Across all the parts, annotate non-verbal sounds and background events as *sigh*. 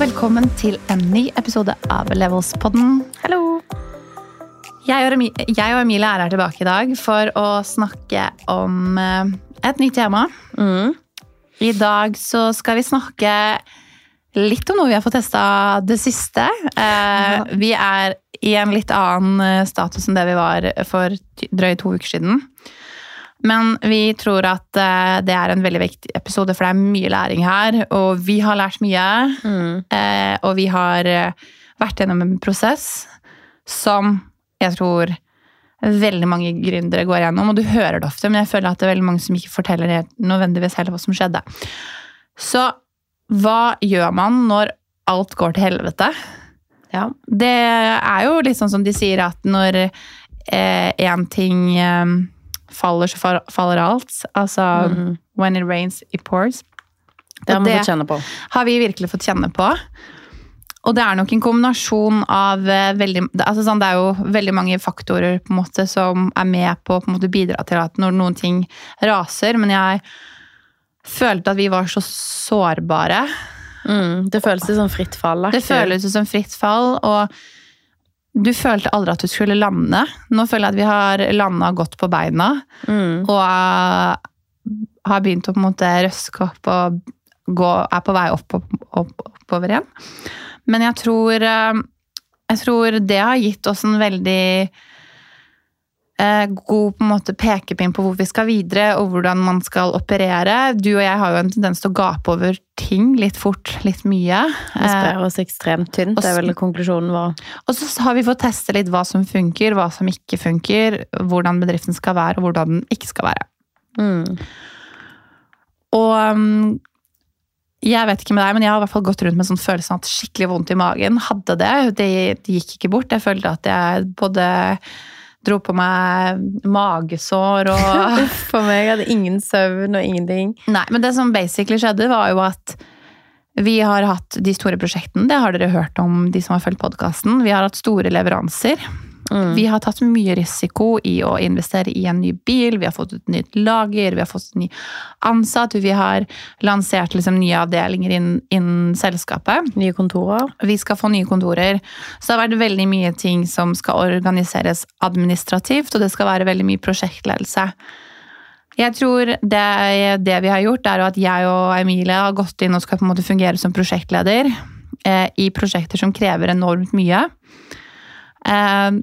Og velkommen til en ny episode av Levels-podden. Hallo! Jeg og, Emi- Emilie er her tilbake i dag for å snakke om eh, et nytt tema. Mm. I dag så skal vi snakke litt om noe vi har fått testa det siste. Eh, vi er i en litt annen eh, status enn det vi var for drøye to uker siden. Men vi tror at eh, det er en veldig viktig episode, for det er mye læring her. Og vi har lært mye. Mm. Eh, og vi har eh, vært gjennom en prosess som jeg tror veldig mange gründere går gjennom. Og du hører det ofte, men jeg føler at det er veldig mange som ikke forteller nødvendigvis heller hva som skjedde. Så hva gjør man når alt går til helvete? Ja. Det er jo litt sånn som de sier at når én ting eh, faller, så faller alt. Altså Mhm. when it rains, it pours. Det har vi det- har vi virkelig fått kjenne på. Og det er nok en kombinasjon av eh, veldig altså sånn, Det er jo veldig mange faktorer på en måte som er med på å bidra til at når noen ting raser. Men jeg følte at vi var så sårbare. Mm. Det føles som fritt fall. Det føles som fritt fall. Og du følte aldri at du skulle lande. Nå føler jeg at vi har landa godt på beina. mm. Og har begynt å på en måte røske opp og gå, er på vei opp, opp, opp, oppover igjen. Men jeg tror, eh, jeg tror det har gitt oss en veldig god på en måte pekepinn på hvor vi skal videre, og hvordan man skal operere. Du og jeg har jo en tendens til å gape over ting litt fort, litt mye. Vi sprer oss ekstremt tynt. Det er vel konklusjonen vår. Og så har vi fått teste litt hva som funker, hva som ikke funker, hvordan bedriften skal være, og hvordan den ikke skal være. Mm. Og um, jeg vet ikke med deg, men jeg har i hvert fall gått rundt med sånn følelsen av at skikkelig vondt i magen. Hadde det. det. Det gikk ikke bort. Jeg følte at jeg både dro på meg magesår og *laughs* For meg hadde ingen søvn og ingenting. Nei, men det som basically skjedde, var jo at vi har hatt de store prosjektene. Det har dere hørt om, de som har fulgt podkasten. Vi har hatt store leveranser. Mm. Vi har tatt mye risiko i å investere i en ny bil, vi har fått et nytt lager, vi har fått en ny ansatt, vi har lansert liksom nye avdelinger innen, innen selskapet. Nye kontorer. Vi skal få nye kontorer. Så det har vært veldig mye ting som skal organiseres administrativt, og det skal være veldig mye prosjektledelse. Jeg tror det, det vi har gjort, er at jeg og Emilie har gått inn og skal på en måte fungere som prosjektleder eh, i prosjekter som krever enormt mye. Eh,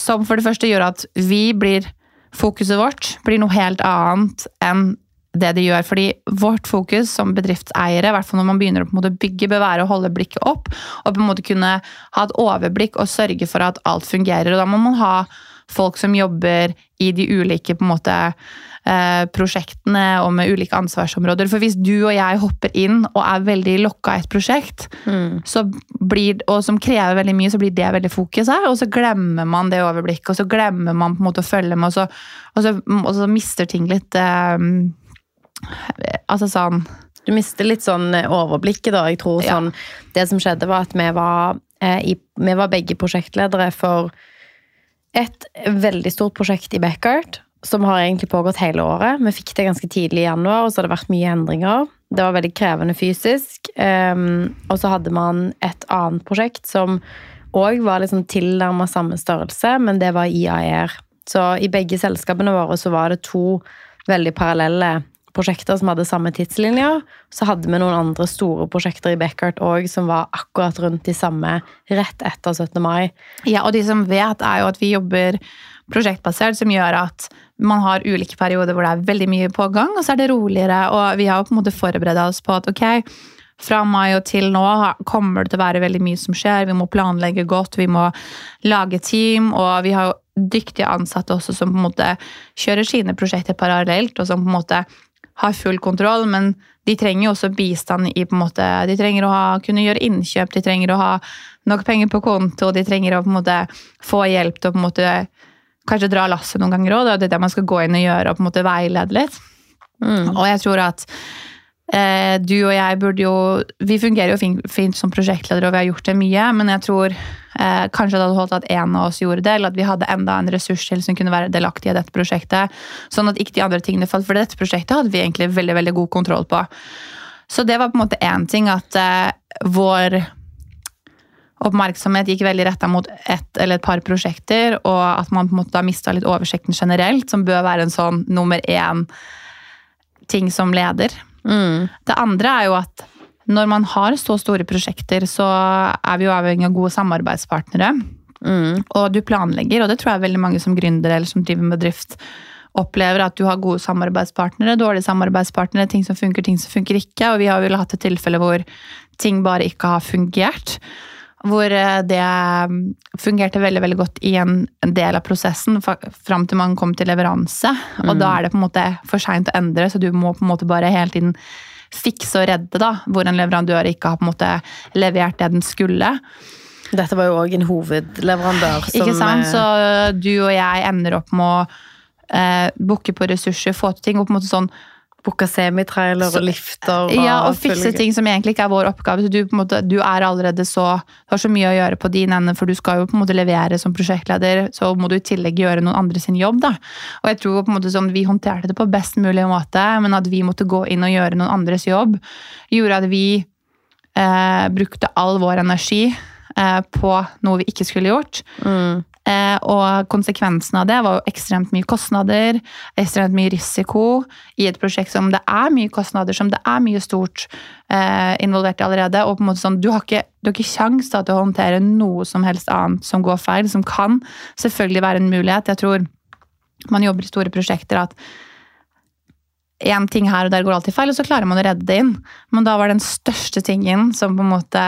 som for det første gjør at vi blir Fokuset vårt blir noe helt annet enn det det gjør. Fordi vårt fokus som bedriftseiere, i hvert fall når man begynner å bygge, bør være å holde blikket opp og på en måte kunne ha et overblikk og sørge for at alt fungerer. Og da må man ha folk som jobber i de ulike på en måte, prosjektene og med ulike ansvarsområder. For hvis du og jeg hopper inn og er veldig lokka i et prosjekt, Mm. så blir, og som krever veldig mye, så blir det veldig fokuset. Og så glemmer man det overblikket, og så glemmer man på en måte å følge med, og så, og så, og så mister ting litt eh, Altså sånn Du mister litt sånn overblikket, da. Jeg tror Ja. sånn Det som skjedde, var at vi var, eh, i, vi var begge prosjektledere for et veldig stort prosjekt i Beckert, som har egentlig pågått hele året. Vi fikk det ganske tidlig i januar, og så har det vært mye endringer. Det var veldig krevende fysisk. Um, og så hadde man et annet prosjekt som òg var liksom tilnærma samme størrelse, men det var IAR. Så i begge selskapene våre så var det to veldig parallelle prosjekter som hadde samme tidslinjer. Så hadde vi noen andre store prosjekter i Beckert òg som var akkurat rundt de samme rett etter 17. mai. Ja, og de som vet, er jo at vi jobber prosjektbasert, som gjør at man har ulike perioder hvor det er veldig mye på gang, og så er det roligere. Og vi har på en måte forberedt oss på at ok, fra mai og til nå kommer det til å være veldig mye som skjer. Vi må planlegge godt, vi må lage team, og vi har jo dyktige ansatte også som på en måte kjører sine prosjekter parallelt, og som på en måte har full kontroll, men de trenger jo også bistand i på en måte, De trenger å ha, kunne gjøre innkjøp, de trenger å ha nok penger på konto, de trenger å på en måte få hjelp til å på en måte kanskje dra lasset noen ganger òg. Det er det man skal gå inn og gjøre og på en måte veilede litt. Mm. Og jeg tror at eh, du og jeg burde jo Vi fungerer jo fint, fint som prosjektledere, og vi har gjort det mye, men jeg tror eh, kanskje det hadde holdt at en av oss gjorde det, eller at vi hadde enda en ressurs til som kunne være delaktig i dette prosjektet. Sånn at ikke de andre tingene falt. For dette prosjektet hadde vi egentlig veldig, veldig god kontroll på. Så det var på en måte én ting, at eh, vår oppmerksomhet gikk veldig retta mot ett eller et par prosjekter, og at man på en måte da mista litt oversikten generelt, som bør være en sånn nummer én ting som leder. Mm. Det andre er jo at når man har så store prosjekter, så er vi jo avhengig av gode samarbeidspartnere. Mm. Og du planlegger, og det tror jeg veldig mange som gründere eller som driver med drift, opplever at du har gode samarbeidspartnere, dårlige samarbeidspartnere, ting som funker, ting som funker ikke. Og vi har vel hatt et tilfelle hvor ting bare ikke har fungert. Hvor eh, det fungerte veldig veldig godt i en del av prosessen fram til man kom til leveranse. Og da er det på en måte for seint å endre, så du må på en måte bare hele tiden fikse og redde, da, hvor en leverandør ikke har på en måte levert det den skulle. Dette var jo òg en hovedleverandør som Ikke sant? eh, Så du og jeg ender opp med å eh, booke på ressurser, få til ting, og på en måte sånn booka semitrailer Så- og lifter. Ja, og fikse ting som egentlig ikke er vår oppgave. Så du, måte, du er allerede så Du har så mye å gjøre på din ende, for du skal jo på en måte levere som prosjektleder, så må du i tillegg gjøre noen andre sin jobb, da. Og jeg tror på en måte sånn, vi håndterte det på best mulig måte, men at vi måtte gå inn og gjøre noen andres jobb, gjorde at vi eh, brukte all vår energi eh, på noe vi ikke skulle gjort. Mm. Eh, og konsekvensen av det var jo ekstremt mye kostnader, ekstremt mye risiko i et prosjekt som det er mye kostnader, som det er mye stort eh, involvert i allerede. Og på en måte sånn, du har ikke, du har ikke da, til å håndtere noe som helst annet som går feil, som kan selvfølgelig være en mulighet. Jeg tror man jobber i store prosjekter at én ting her og der går alltid feil, og så klarer man å redde det inn. Men da var den største tingen som på en måte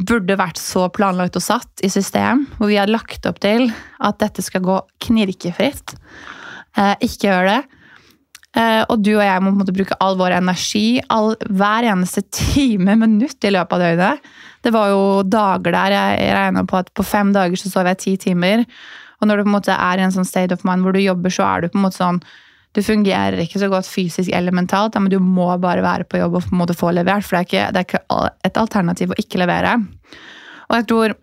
burde vært så planlagt og satt i system, hvor vi hadde lagt opp til at dette skal gå knirkefritt. Eh, ikke gjør det. Eh, og du og jeg må bruke all vår energi all, hver eneste *laughs* time, minutt i løpet av døgnet. Det var jo dager der jeg, jeg regna på at på fem dager så sov jeg ti timer. Og når du på en måte er i en sånn state of mind hvor du jobber, så er du på en måte sånn du fungerer ikke så godt fysisk eller mentalt, men du må bare være på jobb og på en måte få levert. For det er ikke, det er ikke et alternativ å ikke levere. Og jeg tror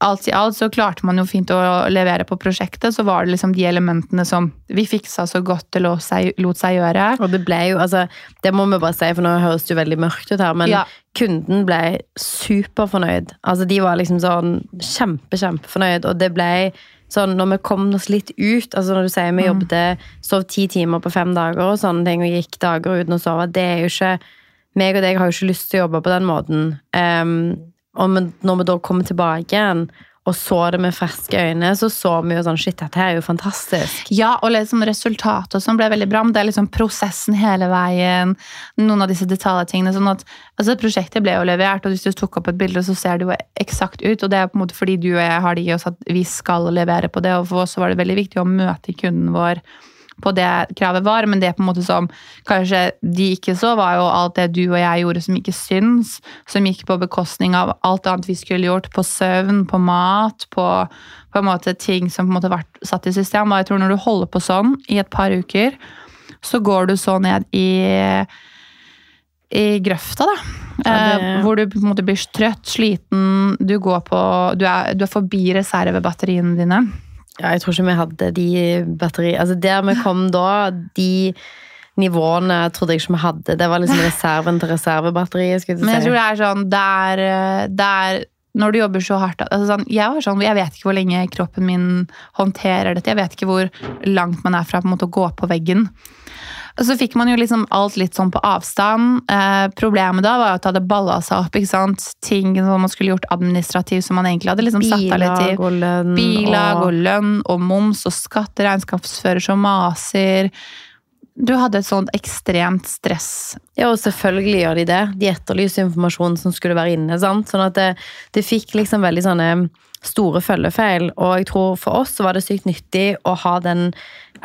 alt i alt så klarte man jo fint å levere på prosjektet. Så var det liksom de elementene som vi fiksa så godt det lot seg, lot seg gjøre. Og det ble jo, altså, det må vi bare si, for nå høres det jo veldig mørkt ut her, men Ja. kunden ble superfornøyd. Altså, de var liksom sånn kjempe, kjempefornøyd, og det ble sånn, når vi kom oss litt ut, altså når du sier vi jobbet, sov ti timer på fem dager og sånne ting, og gikk dager uten å sove, det er jo ikke, meg og deg har jo ikke lyst til å jobbe på den måten. Um, og når vi da kommer tilbake igjen, og så det med friske øyne, så så vi jo sånn, shit, dette er jo fantastisk. Ja, og liksom resultatet og sånn ble veldig bra. Men det er liksom prosessen hele veien. Noen av disse detaljtingene. sånn at altså Prosjektet ble jo levert, og hvis du tok opp et bilde, så ser det jo eksakt ut. Og det er på en måte fordi du og jeg har det i oss at vi skal levere på det. Og for oss var det veldig viktig å møte kunden vår på det kravet var, men det på en måte som kanskje de ikke så, var jo alt det du og jeg gjorde som ikke syns, som gikk på bekostning av alt annet vi skulle gjort, på søvn, på mat, på, på en måte ting som på en måte ble satt i system. Og jeg tror når du holder på sånn i et par uker, så går du så ned i i grøfta, da. Ja, det- Eh, hvor du på en måte blir trøtt, sliten, du går på Du er, du er forbi reservebatteriene dine. Ja, jeg tror ikke vi hadde de batteri... Altså der vi kom da, de nivåene trodde jeg ikke vi hadde. Det var liksom reserven til reservebatteriet, skulle Men jeg tror det er sånn der, er, eh, det er når du jobber så hardt altså sånn, Jeg var sånn, jeg vet ikke hvor lenge kroppen min håndterer dette. Jeg vet ikke hvor langt man er fra på en måte, å gå på veggen. Og så fikk man jo liksom alt litt sånn på avstand. Eh, problemet da var jo at det hadde balla seg opp. ikke sant? Ting som man skulle gjort administrativt, som man egentlig hadde liksom satt av litt i. Og lønn Bilag og og lønn og moms og skatt, regnskapsfører som maser. Du hadde et sånt ekstremt stress. Ja, og selvfølgelig gjør de det. De etterlyser informasjon som skulle være inne. sant? Sånn at det, det fikk liksom veldig sånne store følgefeil. Og jeg tror for oss så var det sykt nyttig å ha den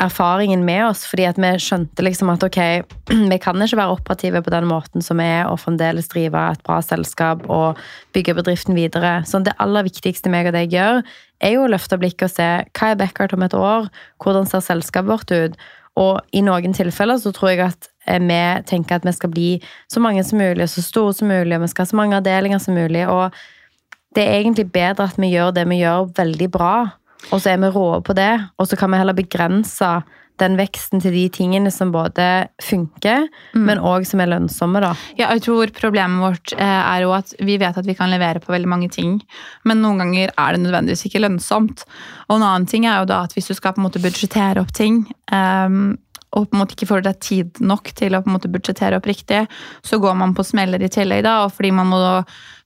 erfaringen med oss, fordi at vi skjønte liksom at ok, *clears throat* vi kan ikke være operative på den måten som vi er, og fremdeles drive et bra selskap og bygge bedriften videre. Så det aller viktigste meg og deg gjør, er jo å løfte blikket og se hva er Beckert om et år, hvordan ser selskapet vårt ut, og i noen tilfeller så tror jeg at eh, vi tenker at vi skal bli så mange som mulig, så store som mulig, og vi skal ha så mange avdelinger som mulig. Og det er egentlig bedre at vi gjør det vi gjør, veldig bra. Og så er vi rå på det, og så kan vi heller begrense den veksten til de tingene som både funker, men òg som er lønnsomme, da. Ja, jeg tror problemet vårt eh, er jo at vi vet at vi kan levere på veldig mange ting, men noen ganger er det nødvendigvis ikke lønnsomt. Og en annen ting er jo da at hvis du skal på en måte budsjettere opp ting, ehm, og på en måte ikke får deg tid nok til å på en måte budsjettere opp riktig, så går man på smeller i tillegg, da, og fordi man må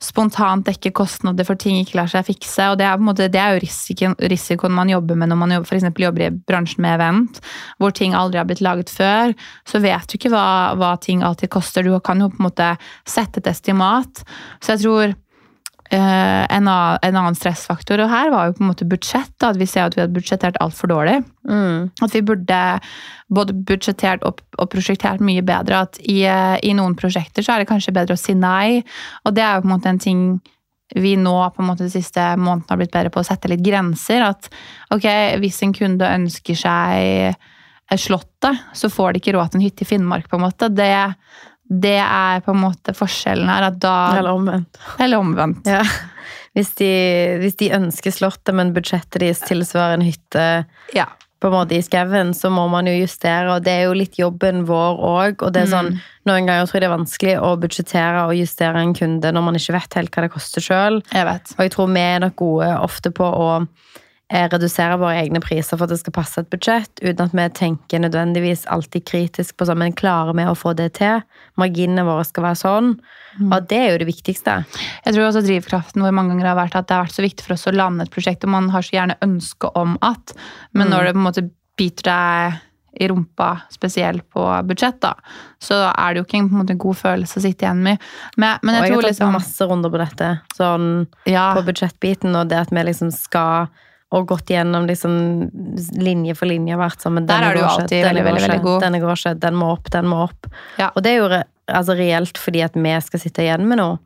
spontant dekke kostnader for ting ikke lar seg fikse. og Det er, på en måte, det er jo risikoen, risikoen man jobber med når man jobber, for eksempel jobber i bransjen med event, hvor ting aldri har blitt laget før. Så vet du ikke hva, hva ting alltid koster. Du kan jo på en måte sette et estimat. Så jeg tror en, annen, en annen stressfaktor og her var jo på en måte budsjett. Da, at vi ser at vi har budsjettert altfor dårlig. At vi burde både budsjettert og, og prosjektert mye bedre. At i, eh, i noen prosjekter så er det kanskje bedre å si nei. Og det er jo på en måte en ting vi nå på en måte de siste månedene har blitt bedre på å sette litt grenser. At ok, hvis en kunde ønsker seg Slottet, så får de ikke råd til en hytte i Finnmark. på en måte. Det, det er på en måte forskjellen her. at da... Eller omvendt. Eller omvendt. Ja. Hvis, de, hvis de ønsker Slottet, men budsjettet deres tilsvarer en hytte Ja. på en måte i skauen, så må man jo justere, og det er jo litt jobben vår òg. Og det er sånn, noen ganger tror jeg det er vanskelig å budsjettere og justere en kunde når man ikke vet helt hva det koster sjøl. Og jeg tror vi er nok gode ofte på å redusere våre egne priser for at det skal passe et budsjett, uten at vi tenker nødvendigvis alltid kritisk på sånn, men klarer vi å få det til? Marginene våre skal være sånn. Og det er jo det viktigste. Jeg tror også drivkraften vår mange ganger har vært at det har vært så viktig for oss å lande et prosjekt, og man har så gjerne ønske om at, men når det på en måte biter deg i rumpa, spesielt på budsjett, da, så er det jo ikke en, måte, god følelse å sitte igjen med. Men, men Og jeg jeg tror har tatt liksom masse runder på dette, sånn ja, på budsjettbiten, og det at vi liksom skal og gått gjennom liksom linje for linje og vært sånn men denne du går ikke, denne veldig, veldig, veldig god. Denne går ikke, den må opp, den må opp. Ja. Og det er jo re- altså, reelt fordi at vi skal sitte igjen med noe.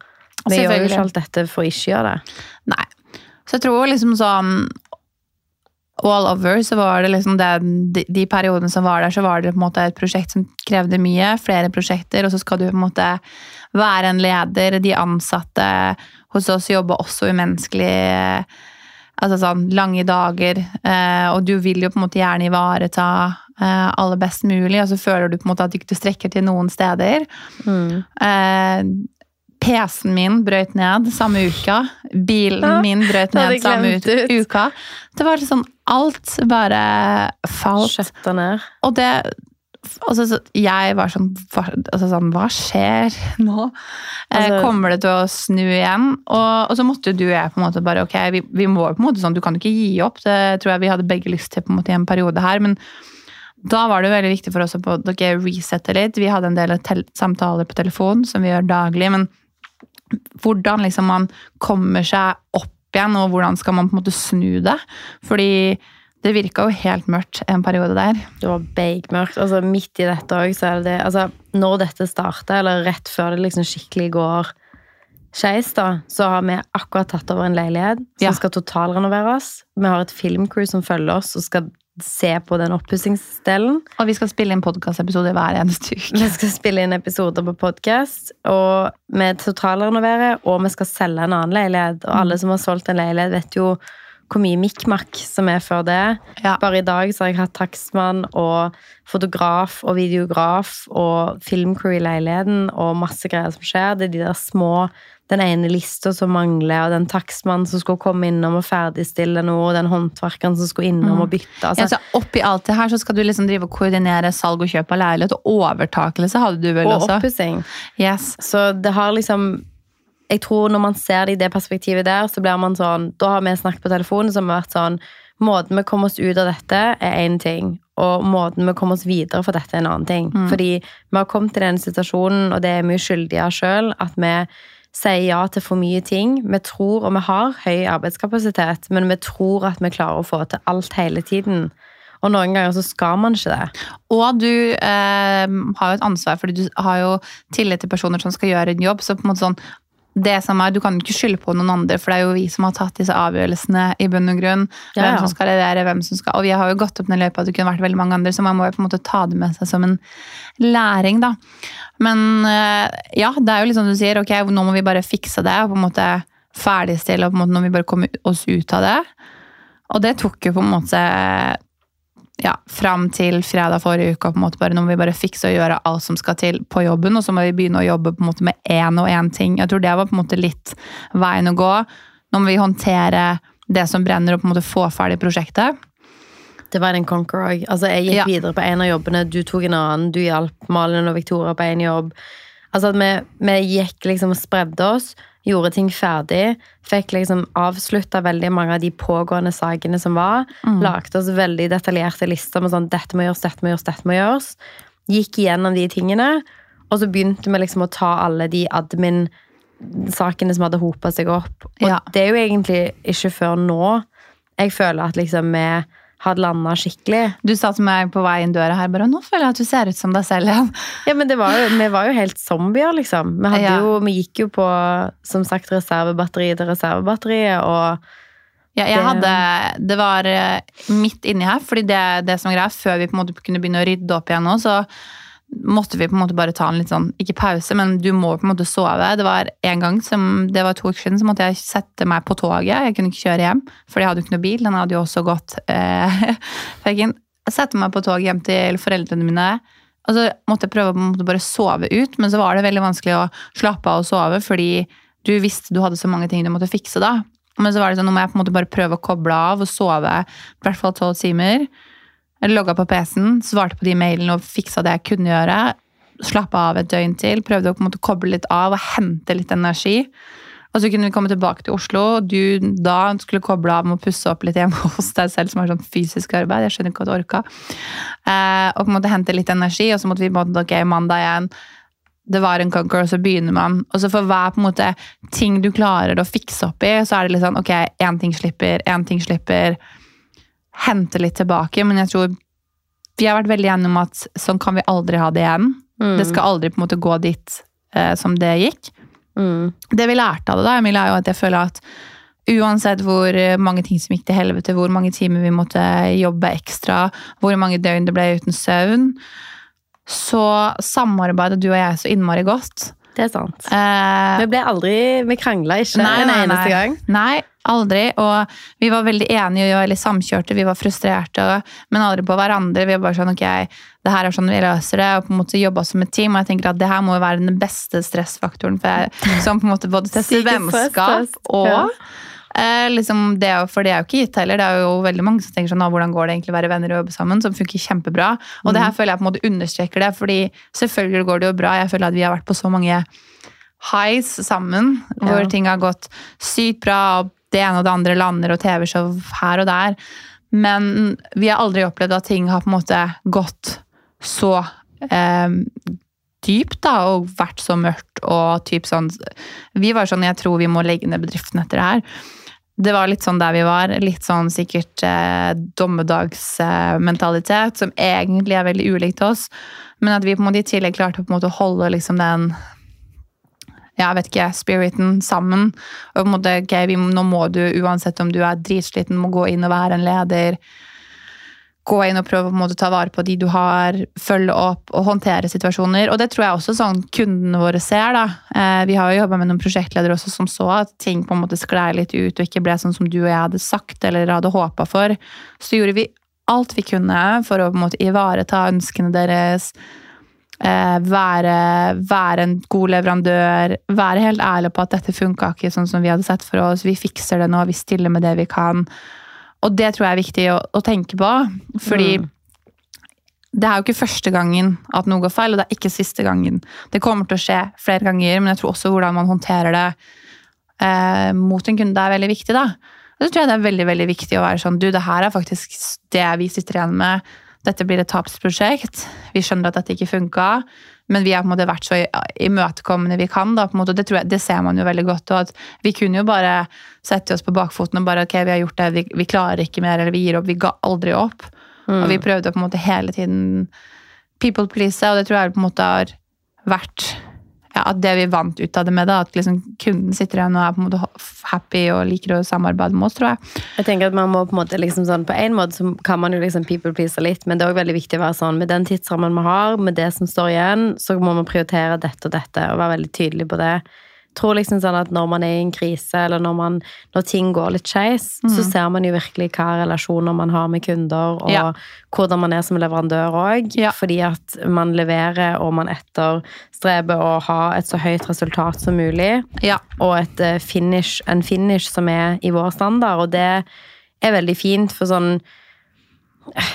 Vi gjør jo ikke alt dette for å ikke gjøre det. Nei. Så jeg tror liksom sånn all over så var det liksom det, de, de periodene som var der, så var det på en måte et prosjekt som krevde mye. Flere prosjekter, og så skal du på en måte være en leder. De ansatte hos oss jobber også umenneskelig. Altså sånn lange dager. Eh, og du vil jo på en måte gjerne ivareta eh, alle best mulig, og så føler du på en måte at du ikke strekker til noen steder. Eh, PC-en min brøt ned samme uka. Bilen min brøt ned samme uka. Det var liksom Alt bare falt. Og det altså, så Jeg var sånn altså, sånn, hva skjer *laughs* nå? Eh, Altså- kommer det til å snu igjen? Og, og så måtte du og jeg på en måte bare Ok, vi, vi må på en måte sånn Du kan ikke gi opp. Det tror jeg vi hadde begge lyst til på en måte i en periode her. men da var det veldig viktig for oss å dere resette litt. Vi hadde en del samtaler på telefon som vi gjør daglig. Men hvordan liksom man kommer seg opp igjen, og hvordan skal man på en måte snu det? Fordi det virka jo helt mørkt en periode der. Det var beigmørkt. Altså, midt i dette òg, så er det det Altså, når dette starter, eller rett før det liksom skikkelig går skeis, da, så har vi akkurat tatt over en leilighet som Ja. skal totalrenoveres. Vi har et filmcrew som følger oss og skal se på den oppussingsdelen. Og vi skal spille inn podkastepisode hver eneste uke. Vi skal spille inn episoder på podkast, og vi totalrenoverer, og vi skal selge en annen leilighet. Og alle som har solgt en leilighet, vet jo hvor mye mikkmakk som er før det. Ja. Bare i dag så har jeg hatt takstmann og fotograf og videograf og filmcrew i leiligheten og masse greier som skjer. Det er de der små Den ene lista som mangler, og den takstmannen som skulle komme innom og ferdigstille noe, og den håndverkeren som skulle innom og bytte. Ja, Altså, så Oppi alt det her så skal du liksom drive og koordinere salg og kjøp av leilighet, og overtakelse hadde du vel og også? oppussing. Yes. Så det har liksom Jeg tror når man ser det i det perspektivet der, så blir man sånn Da har vi snakket på telefonen så har vært sånn Måten vi kommer oss ut av dette, er én ting. Og måten vi kommer oss videre for dette, er en annen ting. Fordi vi har kommet til den situasjonen, og det er vi skyldige sjøl, at vi sier ja til for mye ting. Vi tror, og vi har høy arbeidskapasitet, men vi tror at vi klarer å få til alt hele tiden. Og noen ganger så skal man ikke det. Og du eh, har jo et ansvar, fordi du har jo tillit til personer som skal gjøre en jobb. så på en måte sånn det som er, Du kan ikke skylde på noen andre, for det er jo vi som har tatt disse avgjørelsene i bunn og grunn. Ja, Hvem som skal levere, hvem som skal Og vi har jo gått opp den løypa, det kunne vært veldig mange andre, så man må jo på en måte ta det med seg som en læring, da. Men eh, ja, det er jo liksom du sier, ok, nå må vi bare fikse det, og på en måte ferdigstille, og på en måte nå må vi bare komme oss ut av det. Og det tok jo på en måte ja, fram til fredag forrige uke. på en måte bare, Nå må vi bare fikse og gjøre alt som skal til på jobben, og så må vi begynne å jobbe på en måte med én og én ting. Jeg tror det var på en måte litt veien å gå. Nå må vi håndtere det som brenner, og på en måte få ferdig prosjektet. Det var en conquer òg. Altså, jeg gikk Ja. videre på en av jobbene, du tok en annen, du hjalp Malin og Victoria på en jobb. Altså vi, vi gikk liksom og spredde oss, gjorde ting ferdig, fikk liksom avslutta veldig mange av de pågående sakene som var. Lagde oss veldig detaljerte lister med sånn dette må gjøres, dette må gjøres, dette må gjøres. Gikk igjennom de tingene, og så begynte vi liksom å ta alle de admin-sakene som hadde hopa seg opp. Og Ja. det er jo egentlig ikke før nå jeg føler at liksom vi hadde landa skikkelig. Du sa til meg på vei inn døra her bare 'Nå føler jeg at du ser ut som deg selv igjen'. *laughs* Ja, men det var jo, vi var jo helt zombier, liksom. Vi, Ja. jo, vi gikk jo på som sagt reservebatteri til reservebatteriet, og Ja, jeg hadde, det var eh, midt inni her, fordi det, det som greia, før vi på en måte kunne begynne å rydde opp igjen nå, så måtte vi på en måte bare ta en litt sånn, ikke pause, men du må på en måte sove. Det var en gang, som, det var to uker siden, så måtte jeg sette meg på toget. Jeg kunne ikke kjøre hjem, for jeg hadde jo ikke noe bil. Den hadde jo også gått. Eh, *laughs* jeg sette meg på toget hjem til foreldrene mine. Og så måtte jeg prøve å bare sove ut, men så var det veldig vanskelig å slappe av og sove, fordi du visste du hadde så mange ting du måtte fikse da. Men så var det sånn, nå må jeg på en måte bare prøve å koble av og sove i hvert fall tolv timer. Jeg logga på PC-en, svarte på de mailene og fiksa det jeg kunne gjøre. Slappa av et døgn til, prøvde å på en måte koble litt av og hente litt energi. Og så kunne vi komme tilbake til Oslo, og du da skulle koble av med å pusse opp litt hjemme *laughs* hos deg selv, som er sånn fysisk arbeid. Jeg skjønner ikke at du orka. Eh, og måte hente litt energi, og så måtte vi på en måte, ok, mandag igjen. Det var en conquer, og så begynner man. Og så for hver på en måte ting du klarer å fikse opp i, så er det litt sånn ok, én ting slipper, én ting slipper. Hente litt tilbake. Men jeg tror vi har vært veldig enige om at sånn kan vi aldri ha det igjen. Mm. Det skal aldri på en måte gå dit eh, som det gikk. mm, Det vi lærte av det, da, Emilie, er jo at jeg føler at uansett hvor mange ting som gikk til helvete, hvor mange timer vi måtte jobbe ekstra, hvor mange døgn det ble uten søvn, så samarbeidet du og jeg så innmari godt. det er sant. Eh, Vi ble aldri Vi krangla ikke Nei, en eneste gang. Nei, aldri. Og vi var veldig enige og veldig samkjørte. Vi var frustrerte, men aldri på hverandre. Vi var bare sånn ok, det her er sånn vi løser det, og på en måte jobba som et team. Og jeg tenker at det her må jo være den beste stressfaktoren for jeg, som på en måte både tester vennskap og ja. eh, liksom det, For det er jo ikke gitt heller. Det er jo veldig mange som tenker sånn, hvordan går det egentlig å være venner og jobbe sammen, som funker kjempebra. Og det her føler jeg på en måte understreker det, fordi selvfølgelig går det jo bra. Jeg føler at vi har vært på så mange highs sammen, hvor Ja. ting har gått sykt bra, og det ene og det andre lander, og TV-show her og der. Men vi har aldri opplevd at ting har på en måte gått så eh, dypt da, og vært så mørkt og typ sånn Vi var sånn jeg tror vi må legge ned bedriften etter det her. Det var litt sånn der vi var. Litt sånn sikkert eh, dommedagsmentalitet, som egentlig er veldig ulikt oss. Men at vi på en måte i tillegg klarte å på en måte holde liksom den jeg vet ikke, spiriten sammen. Og på en måte, ok, vi, nå må du, uansett om du er dritsliten, må gå inn og være en leder. Gå inn og prøve å ta vare på de du har, følge opp og håndtere situasjoner. Og det tror jeg også sånn kundene våre ser. da. Eh, vi har jo jobba med noen prosjektledere også som så at ting på en måte sklei litt ut og ikke ble sånn som du og jeg hadde sagt eller hadde håpa for. Så gjorde vi alt vi kunne for å på en måte ivareta ønskene deres. Eh, være, være en god leverandør. Være helt ærlig på at dette funka ikke sånn som vi hadde sett for oss. Vi fikser det nå, vi stiller med det vi kan. Og det tror jeg er viktig å, å tenke på. Fordi Mm. det er jo ikke første gangen at noe går feil, og det er ikke siste gangen. Det kommer til å skje flere ganger, men jeg tror også hvordan man håndterer det eh, mot en kunde er veldig viktig. da. Og så tror jeg det er veldig veldig viktig å være sånn Du, det her er faktisk det vi sitter igjen med. Dette blir et tapsprosjekt. Vi skjønner at dette ikke funka. Men vi har på en måte vært så imøtekommende vi kan. da, det, tror jeg, det ser man jo veldig godt. og at Vi kunne jo bare sette oss på bakfoten og bare ok, vi har gjort det, vi, vi klarer ikke mer, eller vi gir opp. Vi ga aldri opp. Og vi prøvde på en måte hele tiden people please, og det tror jeg på en måte har vært ja, at det vi vant ut av det med, da, at liksom kunden sitter igjen og er på en måte happy og liker å samarbeide med oss, tror jeg. Jeg tenker at man må På en måte liksom sånn, på en måte så kan man jo liksom people please litt, men det er også veldig viktig å være sånn med den tidsrammen vi har, med det som står igjen, så må man prioritere dette og dette og være veldig tydelig på det. Tror liksom sånn at når man er i en krise, eller når, man, når ting går litt skeis, så ser man jo virkelig hva relasjoner man har med kunder, og Ja. hvordan man er som leverandør òg. Ja. Fordi at man leverer, og man etterstreber å ha et så høyt resultat som mulig. Ja. Og et eh, finish, en finish som er i vår standard, og det er veldig fint, for sånn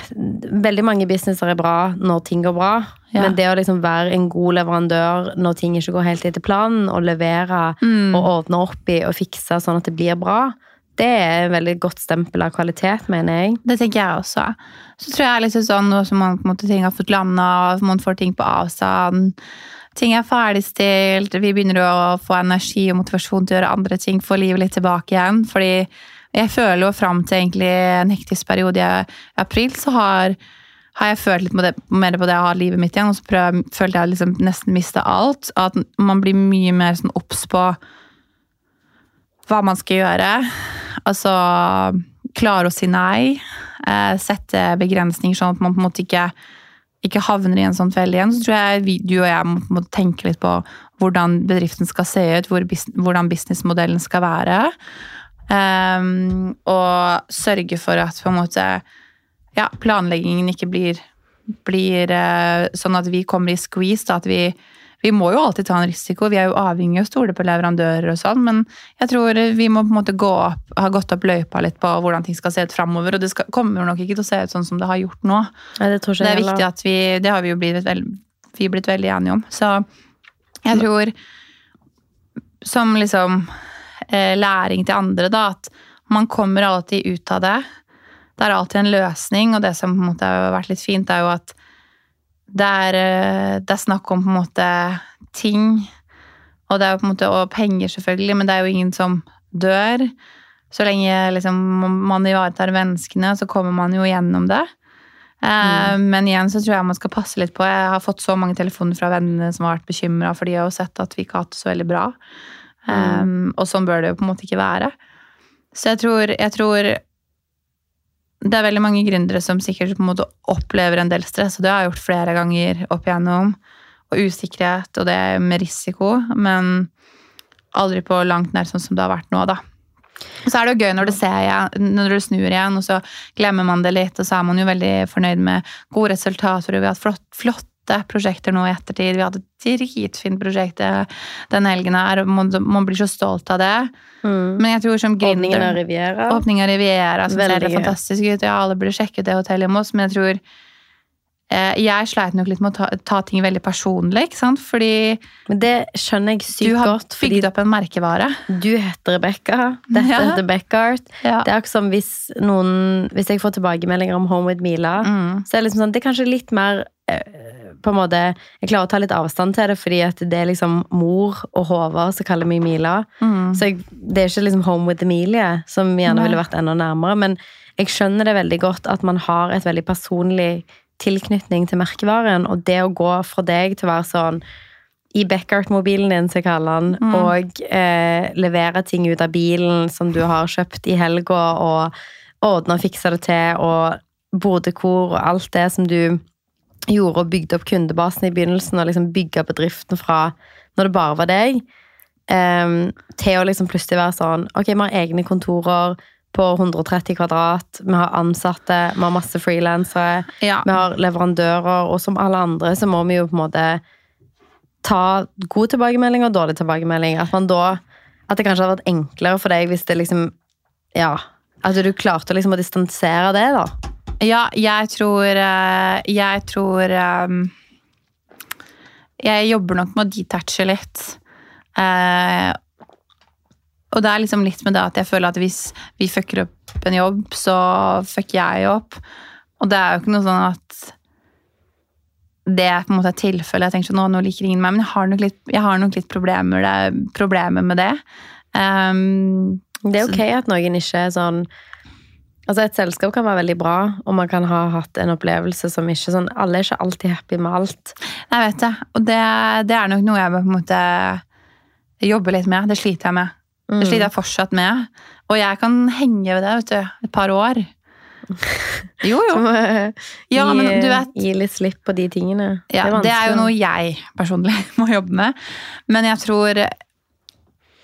Veldig mange businesser er bra når ting går bra, Ja. men det å liksom være en god leverandør når ting ikke går helt etter planen, og levere Mm. og ordne opp i og fikse sånn at det blir bra, det er et veldig godt stempel av kvalitet, mener jeg. Det tenker jeg også. Så tror jeg liksom sånn nå som man, på en måte, ting har fått landa, man får ting på avstand, ting er ferdigstilt, vi begynner å få energi og motivasjon til å gjøre andre ting, få livet litt tilbake igjen. Fordi jeg føler jo fram til egentlig en hektisk periode i april, så har, har jeg følt litt på det, mer på det jeg har livet mitt igjen, og så prøver, følte jeg liksom nesten mista alt. At man blir mye mer sånn obs på hva man skal gjøre. Altså klare å si nei. Eh, sette begrensninger, sånn at man på en måte ikke, ikke havner i en sånn felle igjen. Så tror jeg vi, du og jeg må, må tenke litt på hvordan bedriften skal se ut, hvor, hvordan businessmodellen skal være. Ehm, og sørge for at på en måte ja, planleggingen ikke blir, blir uh, sånn at vi kommer i squeeze. Da, at vi, vi må jo alltid ta en risiko. Vi er jo avhengig av å stole på leverandører og sånn, men jeg tror vi må på en måte gå opp, ha gått opp løypa litt på hvordan ting skal se ut framover. Og det skal, kommer nok ikke til å se ut sånn som det har gjort nå. Nei, det Det er viktig at vi Det har vi jo blitt, vel, vi blitt veldig enige om. Så jeg tror som liksom læring til andre, da, at man kommer alltid ut av det. Det er alltid en løsning, og det som på en måte har vært litt fint, er jo at det er, eh, det er snakk om på en måte ting, og det er jo på en måte og penger selvfølgelig, men det er jo ingen som dør. Så lenge liksom, man ivaretar menneskene, så kommer man jo gjennom det. Mm. Men igjen så tror jeg man skal passe litt på. Jeg har fått så mange telefoner fra vennene som har vært bekymra, for de har jo sett at vi ikke har hatt det så veldig bra. Um, og sånn bør det jo på en måte ikke være. Så jeg tror, jeg tror det er veldig mange gründere som sikkert på en måte opplever en del stress, og det har jeg gjort flere ganger opp igjennom. Og usikkerhet, og det med risiko, men aldri på langt nær sånn som det har vært nå, da. Så er det jo gøy når det, ser når det snur igjen, og så glemmer man det litt, og så er man jo veldig fornøyd med gode resultater, og vi har hatt flott, flotte prosjekter nå i ettertid. Vi hadde et dritfint prosjekt denne den helgen her, og man, man blir så stolt av det. Mm. Men jeg tror som Ordningen Åpningen av Riviera. Åpningen av Riviera, som ser det fantastisk ut. Ja, alle burde sjekke ut det hotellet hjemme hos, men jeg tror eh, Jeg sleit nok litt med å ta, ta ting veldig personlig, ikke sant? Fordi Men det skjønner jeg sykt godt. Du har bygd opp en merkevare. du heter Rebekka, dette Ja. heter Beckart. Ja. Det er akkurat som hvis noen Hvis jeg får tilbakemeldinger om Home with Mila, Mm. så er det liksom sånn Det er kanskje litt mer eh, på en måte Jeg klarer å ta litt avstand til det, fordi at det er liksom mor og Håvard som kaller meg Mila. Mm. Så jeg, det er ikke liksom Home with Emilie, som gjerne Nei. ville vært enda nærmere. Men jeg skjønner det veldig godt at man har et veldig personlig tilknytning til merkevaren. Og det å gå fra deg til å være sånn i Beckart-mobilen din, som jeg kaller den, Mm. og eh, levere ting ut av bilen som du har kjøpt i helga, og ordne og fikse det til, og bodekor og alt det som du gjorde og bygde opp kundebasen i begynnelsen, og liksom bygga bedriften fra når det bare var deg, um, til å liksom plutselig være sånn Ok, vi har egne kontorer på 130 kvadrat, vi har ansatte, vi har masse frilansere, Ja. vi har leverandører, og som alle andre så må vi jo på en måte ta god tilbakemelding og dårlig tilbakemelding. At man da At det kanskje hadde vært enklere for deg hvis det liksom Ja. At du klarte liksom å distansere det, da. Ja, jeg tror eh, Jeg tror eh, Jeg jobber nok med å detache litt. Eh, og det er liksom litt med det at jeg føler at hvis vi fucker opp en jobb, så fucker jeg opp. Og det er jo ikke noe sånn at det er på en måte et tilfelle. Jeg tenker sånn, nå, nå liker ingen meg, men jeg har nok litt, har nok litt problemer, det, problemer med det. Um, Det er ok at noen ikke er sånn Altså Et selskap kan være veldig bra, og man kan ha hatt en opplevelse som ikke sånn Alle er ikke alltid happy med alt. Jeg vet det. Og det, det er nok noe jeg på en måte jobbe litt med. Det sliter jeg med. Mm. Det sliter jeg fortsatt med. Og jeg kan henge ved det vet du, et par år. Jo, jo. *laughs* Ja, gi, men du vet gi litt slipp på de tingene. ja, det, er Det er jo noe jeg personlig *laughs* må jobbe med. Men jeg tror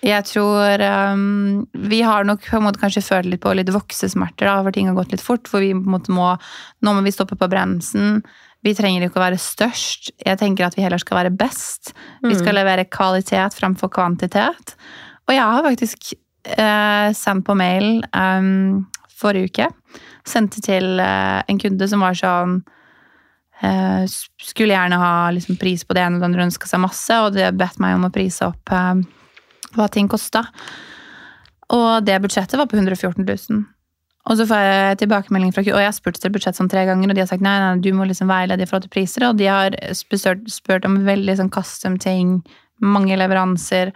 Jeg tror um, Vi har nok på en måte kanskje følt litt på litt voksesmerter, da, for ting har gått litt fort. For vi på en måte må Nå må vi stoppe på bremsen. Vi trenger ikke å være størst. Jeg tenker at vi heller skal være best. Vi skal levere kvalitet framfor kvantitet. Og jeg har faktisk uh, sendt på mail um, forrige uke. Sendte til uh, en kunde som var sånn uh, Skulle gjerne ha liksom, pris på det ene og det andre, ønska seg masse, og det bedt meg om å prise opp hva ting kosta. Og det budsjettet var på 114 000. Og så får jeg tilbakemelding fra Og jeg har spurt etter budsjett sånn tre ganger, og de har sagt nei, nei, du må liksom veilede i forhold til priser. Og de har spurt, om veldig sånn custom ting, mange leveranser.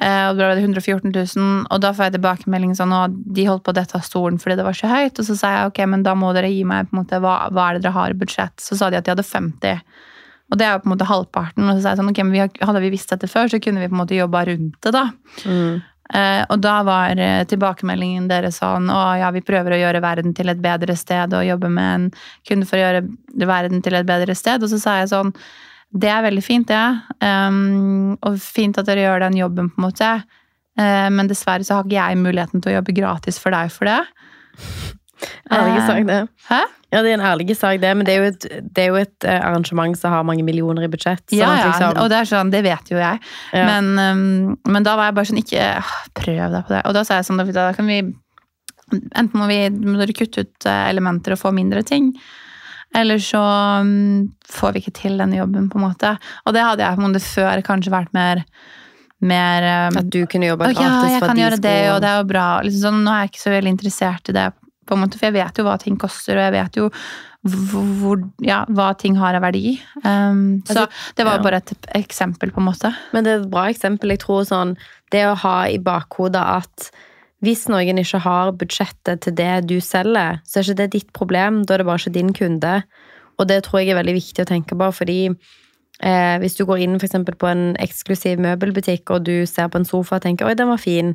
Eh, og da var det 114 000, og da får jeg tilbakemelding sånn og de holdt på å dette av stolen fordi det var så høyt. Og så sa jeg ok, men da må dere gi meg på en måte, hva, hva er det dere har i budsjett. Så sa de at de hadde 50. Og det er jo på en måte halvparten. Og så sa jeg sånn, ok, men vi har, hadde vi visst dette før, så kunne vi på en måte jobba rundt det, da. Eh, og da var eh, tilbakemeldingen deres sånn å ja, vi prøver å gjøre verden til et bedre sted og jobbe med en kunde for å gjøre verden til et bedre sted. Og så sa jeg sånn det er veldig fint, det. Um, og fint at dere gjør den jobben, på en måte. Uh, men dessverre så har ikke jeg muligheten til å jobbe gratis for deg for det. Ærlig sak, det. Hæ? Ja, det er en ærlig sak, det, men det er jo et, det er jo et eh, arrangement som har mange millioner i budsjett. Ja, ja, liksom- og det er sånn, det vet jo jeg. Ja. Men, um, men da var jeg bare sånn, ikke ah, prøv deg på det. Og da sa jeg sånn, da, kan vi Enten må vi må dere kutte ut eh, elementer og få mindre ting. Eller så um, får vi ikke til denne jobben, på en måte. Og det hadde jeg på en måte før kanskje vært mer, mer um, At du kunne jobbe «Å, gratis ja, jeg kan gjøre det, og det er jo bra. Liksom sånn, nå er jeg ikke så veldig interessert i det, på en måte, for jeg vet jo hva ting koster, og jeg vet jo hvor, ja, hva ting har av verdi. Um, så det var ja. bare et eksempel, på en måte. Men det er et bra eksempel. Jeg tror sånn Det å ha i bakhodet at hvis noen ikke har budsjettet til det du selger, så er ikke det ditt problem. Da er det bare ikke din kunde. Og det tror jeg er veldig viktig å tenke på, fordi eh, hvis du går inn for på en eksklusiv møbelbutikk, og du ser på en sofa og tenker 'oi, den var fin',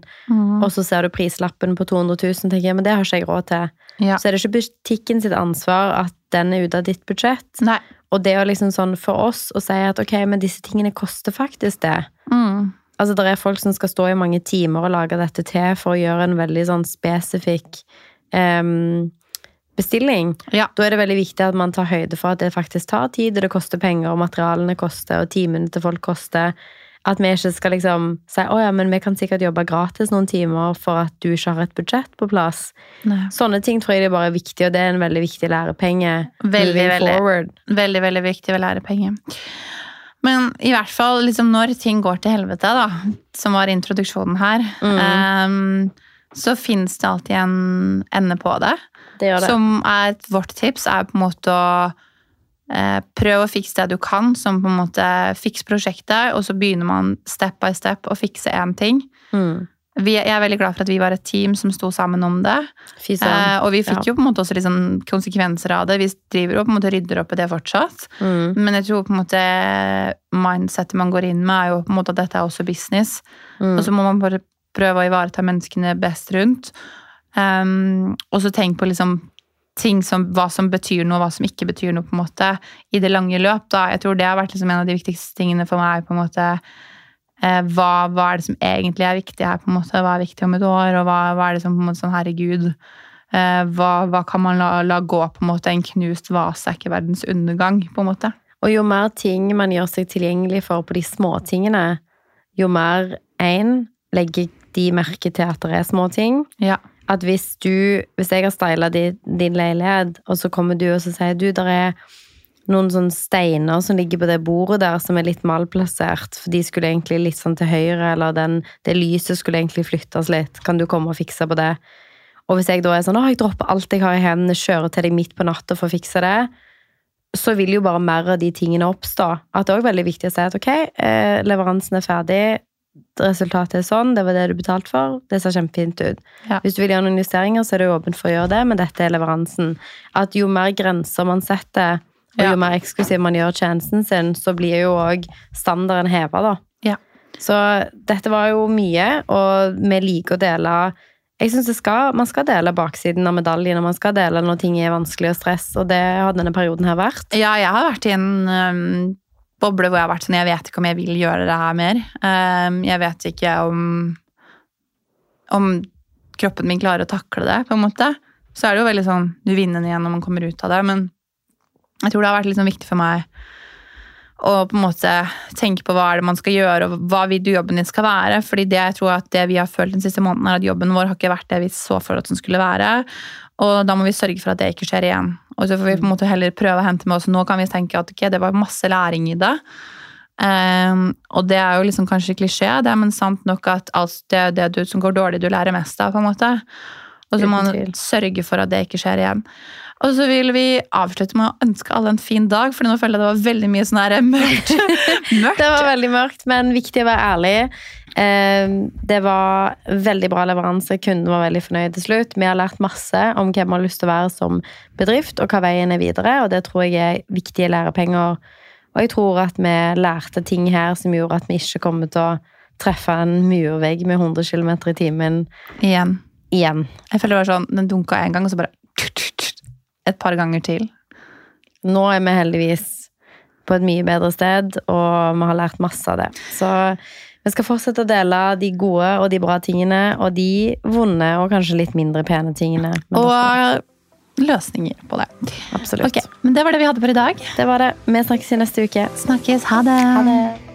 og så ser du prislappen på 200 000 tenker jeg, men det har ikke jeg råd til. Ja. Så er det ikke butikken sitt ansvar at den er ute av ditt budsjett. Nei. Og det å liksom sånn for oss å si at ok, men disse tingene koster faktisk det. Mm. Altså, det er folk som skal stå i mange timer og lage dette til for å gjøre en veldig sånn spesifikk em, bestilling. Ja. Da er det veldig viktig at man tar høyde for at det faktisk tar tid, og det koster penger, og materialene koster, og timene til folk koster. At vi ikke skal liksom si å ja, men vi kan sikkert jobbe gratis noen timer for at du ikke har et budsjett på plass. Nei. Sånne ting tror jeg det er bare viktig, og det er en veldig viktig lærepenge. Veldig, veldig. Veldig, veldig viktig lærepenge. lære. Men i hvert fall liksom, når ting går til helvete, da, som var introduksjonen her, Mm. um, så fins det alltid en ende på det. Det gjør det. Som er vårt tips, er på en måte å eh, prøve å fikse det du kan, som på en måte fiks prosjektet, og så begynner man step by step å fikse én ting. Mm. Vi, jeg er veldig glad for at vi var et team som sto sammen om det. Eh, og vi fikk Ja. jo på en måte også sånn konsekvenser av det. Vi driver og på en måte rydder opp i det fortsatt. Mm. Men jeg tror på en måte mindsetet man går inn med, er jo på en måte at dette er også business. Mm. Og så må man bare prøve å ivareta menneskene best rundt. Um, og så tenk på liksom ting som, hva som betyr noe, hva som ikke betyr noe, på en måte, i det lange løp. Da. Jeg tror det har vært liksom en av de viktigste tingene for meg. på en måte, eh, hva, hva er det som egentlig er viktig her? på en måte, Hva er viktig om et år? Og hva, hva er det som på en måte sånn, herregud, eh, hva, hva kan man la, la gå? på en måte, En knust vase er ikke verdens undergang, på en måte. Og jo mer ting man gjør seg tilgjengelig for på de småtingene, jo mer én legger de merke til at det er småting. Ja. At hvis du Hvis jeg har styla din, din leilighet, og så kommer du og så sier du, der er noen sånne steiner som ligger på det bordet der, som er litt malplassert, for de skulle egentlig litt sånn til høyre, eller den, det lyset skulle egentlig flyttes litt. Kan du komme og fikse på det? Og hvis jeg da er sånn, å, jeg dropper alt jeg har i hendene, kjører til deg midt på natta for å fikse det, så vil jo bare mer av de tingene oppstå. At det er også veldig viktig å si at ok, eh, leveransen er ferdig, resultatet er sånn, det var det du betalte for, det ser kjempefint ut. Ja. Hvis du vil gjøre noen justeringer, så er du åpen for å gjøre det, men dette er leveransen. At jo mer grenser man setter, og Ja. jo mer eksklusiv man gjør tjenesten sin, så blir jo òg standarden heva, da. Ja. Så dette var jo mye, og vi liker å dele jeg synes det skal, Man skal dele baksiden av medaljen, og man skal dele når ting er vanskelig og stress, og det har denne perioden her vært. Ja, jeg har vært i en boble hvor jeg har vært sånn Jeg vet ikke om jeg vil gjøre det her mer. Um, jeg vet ikke om om kroppen min klarer å takle det, på en måte. Så er det jo veldig sånn Du vinner igjen når man kommer ut av det, men jeg tror det har vært liksom viktig for meg å på en måte tenke på hva er det man skal gjøre, og hva vil du jobben din skal være. fordi det jeg tror at det vi har følt den siste måneden, er at jobben vår har ikke vært det vi så for at den skulle være. Og da må vi sørge for at det ikke skjer igjen. Og så får vi på en måte heller prøve å hente med oss. Nå kan vi tenke at okay, det var masse læring i det. Um, og det er jo liksom kanskje klisjé, det, men sant nok at altså, det, det du, som går dårlig, du lærer mest av. på en måte. Og så må man sørge for at det ikke skjer igjen. Og så vil vi avslutte med å ønske alle en fin dag, for nå føler jeg det var veldig mye sånn her mørkt. *laughs* mørkt. Det var veldig mørkt, men viktig å være ærlig. Ehm, det var veldig bra leveranse. Kunden var veldig fornøyd til slutt. Vi har lært masse om hvem vi har lyst til å være som bedrift, og hva veien er videre. Og det tror jeg er viktige lærepenger og jeg tror at vi lærte ting her som gjorde at vi ikke kommer til å treffe en murvegg med 100 km i timen igjen. igjen. Jeg føler det var sånn, Den dunka én gang, og så bare et par ganger til. Nå er vi heldigvis på et mye bedre sted, og vi har lært masse av det. Så vi skal fortsette å dele de gode og de bra tingene, og de vonde og kanskje litt mindre pene tingene. Og dere løsninger på det. Absolutt. Okay, men det var det vi hadde for i dag. Det var det. Vi snakkes i neste uke. Snakkes. Ha det. Ha det.